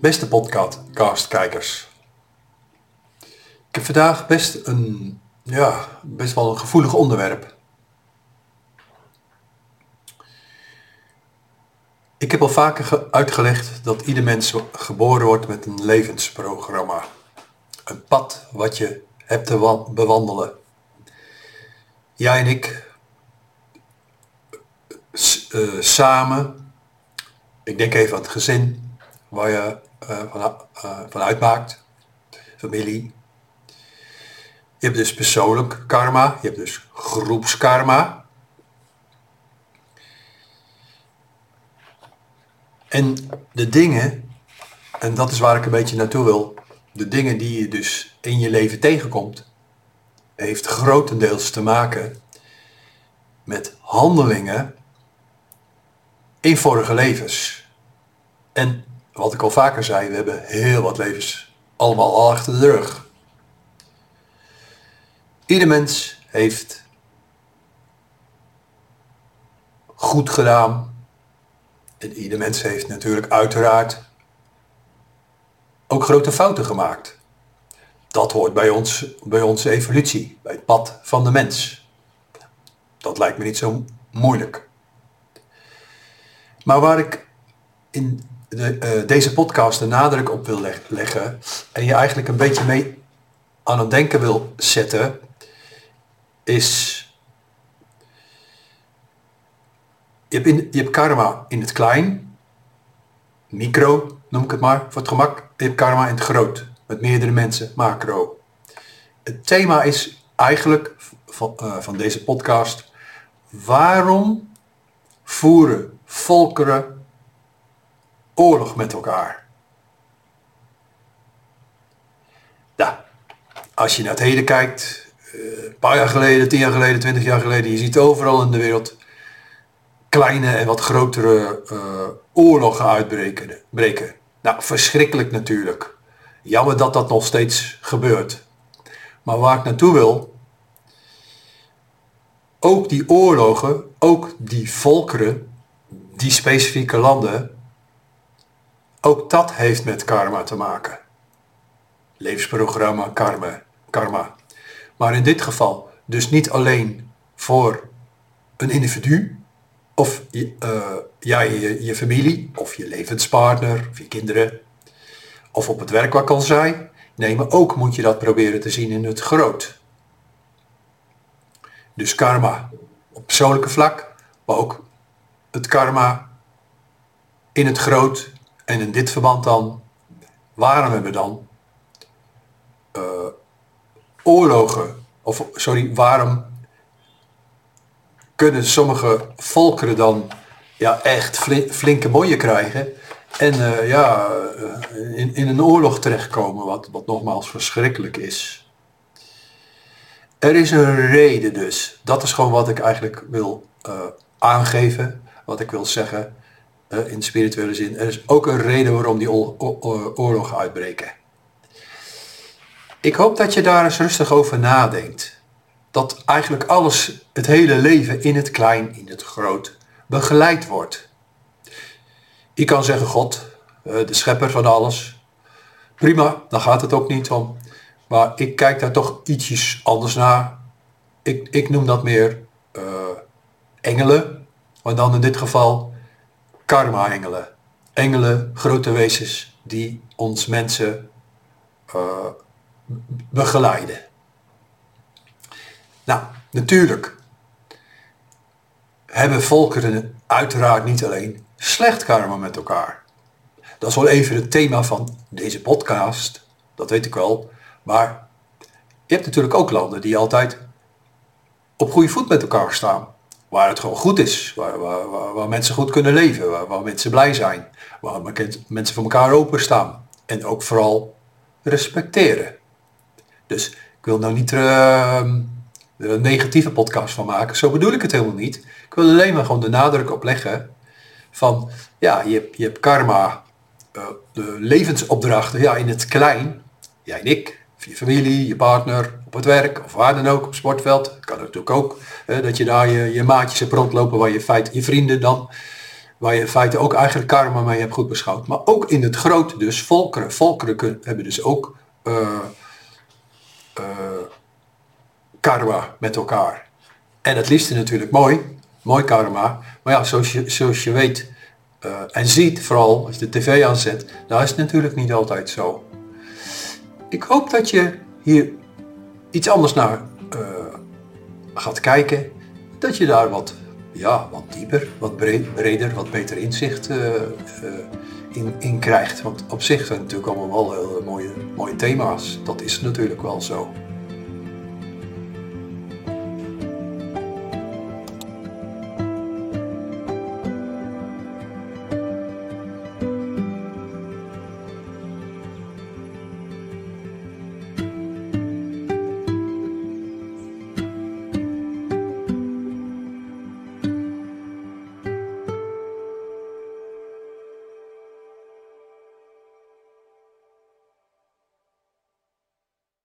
Beste podcastkijkers. Ik heb vandaag best een, ja, best wel een gevoelig onderwerp. Ik heb al vaker uitgelegd dat ieder mens geboren wordt met een levensprogramma. Een pad wat je hebt te bewandelen. Jij en ik uh, samen, ik denk even aan het gezin waar je van, uh, van uitmaakt, familie. Je hebt dus persoonlijk karma, je hebt dus groepskarma. En de dingen, en dat is waar ik een beetje naartoe wil, de dingen die je dus in je leven tegenkomt, heeft grotendeels te maken met handelingen in vorige levens. En wat ik al vaker zei, we hebben heel wat levens allemaal al achter de rug. Ieder mens heeft goed gedaan. En ieder mens heeft natuurlijk uiteraard ook grote fouten gemaakt. Dat hoort bij, ons, bij onze evolutie, bij het pad van de mens. Dat lijkt me niet zo moeilijk. Maar waar ik in de, uh, deze podcast de nadruk op wil leggen en je eigenlijk een beetje mee aan het denken wil zetten, is je hebt, in, je hebt karma in het klein, micro noem ik het maar voor het gemak, je hebt karma in het groot, met meerdere mensen, macro. Het thema is eigenlijk van, uh, van deze podcast, waarom voeren volkeren oorlog met elkaar. Nou, als je naar het heden kijkt, eh, een paar jaar geleden, tien jaar geleden, twintig jaar geleden, je ziet overal in de wereld kleine en wat grotere uh, oorlogen uitbreken. Breken. Nou, verschrikkelijk natuurlijk. Jammer dat dat nog steeds gebeurt. Maar waar ik naartoe wil, ook die oorlogen, ook die volkeren, die specifieke landen, ook dat heeft met karma te maken. Levensprogramma, karma, karma. Maar in dit geval dus niet alleen voor een individu, of uh, ja, je, je familie, of je levenspartner, of je kinderen, of op het werk wat kan zijn. Nee, maar ook moet je dat proberen te zien in het groot. Dus karma op persoonlijke vlak, maar ook het karma in het groot. En in dit verband dan, waarom hebben we dan uh, oorlogen? Of sorry, waarom kunnen sommige volkeren dan ja, echt flinke boeien krijgen en uh, ja, uh, in, in een oorlog terechtkomen, wat, wat nogmaals verschrikkelijk is. Er is een reden dus. Dat is gewoon wat ik eigenlijk wil aangeven wat ik wil zeggen uh, in spirituele zin. Er is ook een reden waarom die oorlogen uitbreken. Ik hoop dat je daar eens rustig over nadenkt. Dat eigenlijk alles, het hele leven in het klein, in het groot, begeleid wordt. Je kan zeggen God, uh, de schepper van alles. Prima, daar gaat het ook niet om. Maar ik kijk daar toch ietsjes anders naar. Ik, ik noem dat meer uh, engelen maar dan in dit geval karma-engelen. Engelen, grote wezens die ons mensen uh, begeleiden. Nou, natuurlijk hebben volkeren uiteraard niet alleen slecht karma met elkaar. Dat is wel even het thema van deze podcast, dat weet ik wel. Maar je hebt natuurlijk ook landen die altijd op goede voet met elkaar staan waar het gewoon goed is, waar, waar, waar, mensen goed kunnen leven, waar, waar, mensen blij zijn, waar mensen voor elkaar openstaan en ook vooral respecteren. Dus ik wil nou niet uh, een negatieve podcast van maken, zo bedoel ik het helemaal niet. Ik wil alleen maar gewoon de nadruk op leggen van, ja, je hebt, je hebt karma, uh, de levensopdrachten, ja, in het klein, jij en ik, je familie, je partner, op het werk of waar dan ook, op sportveld. Kan natuurlijk ook dat je daar je, je maatjes hebt rondlopen waar je feit je vrienden dan waar je in ook eigenlijk karma mee hebt goed beschouwd. Maar ook in het grote dus, volkeren. Volkeren hebben dus ook eh, eh, karma met elkaar. En het liefste natuurlijk mooi, mooi karma. Maar ja, zoals je, zoals je weet eh, en ziet, vooral als je de tv aanzet, nou is het natuurlijk niet altijd zo. Ik hoop dat je hier iets anders naar eh, gaat kijken. Dat je daar wat, ja, wat dieper, wat bre- breder, wat beter inzicht eh, eh, in, in krijgt. Want op zich zijn het natuurlijk allemaal wel hele mooie, mooie thema's. Dat is natuurlijk wel zo.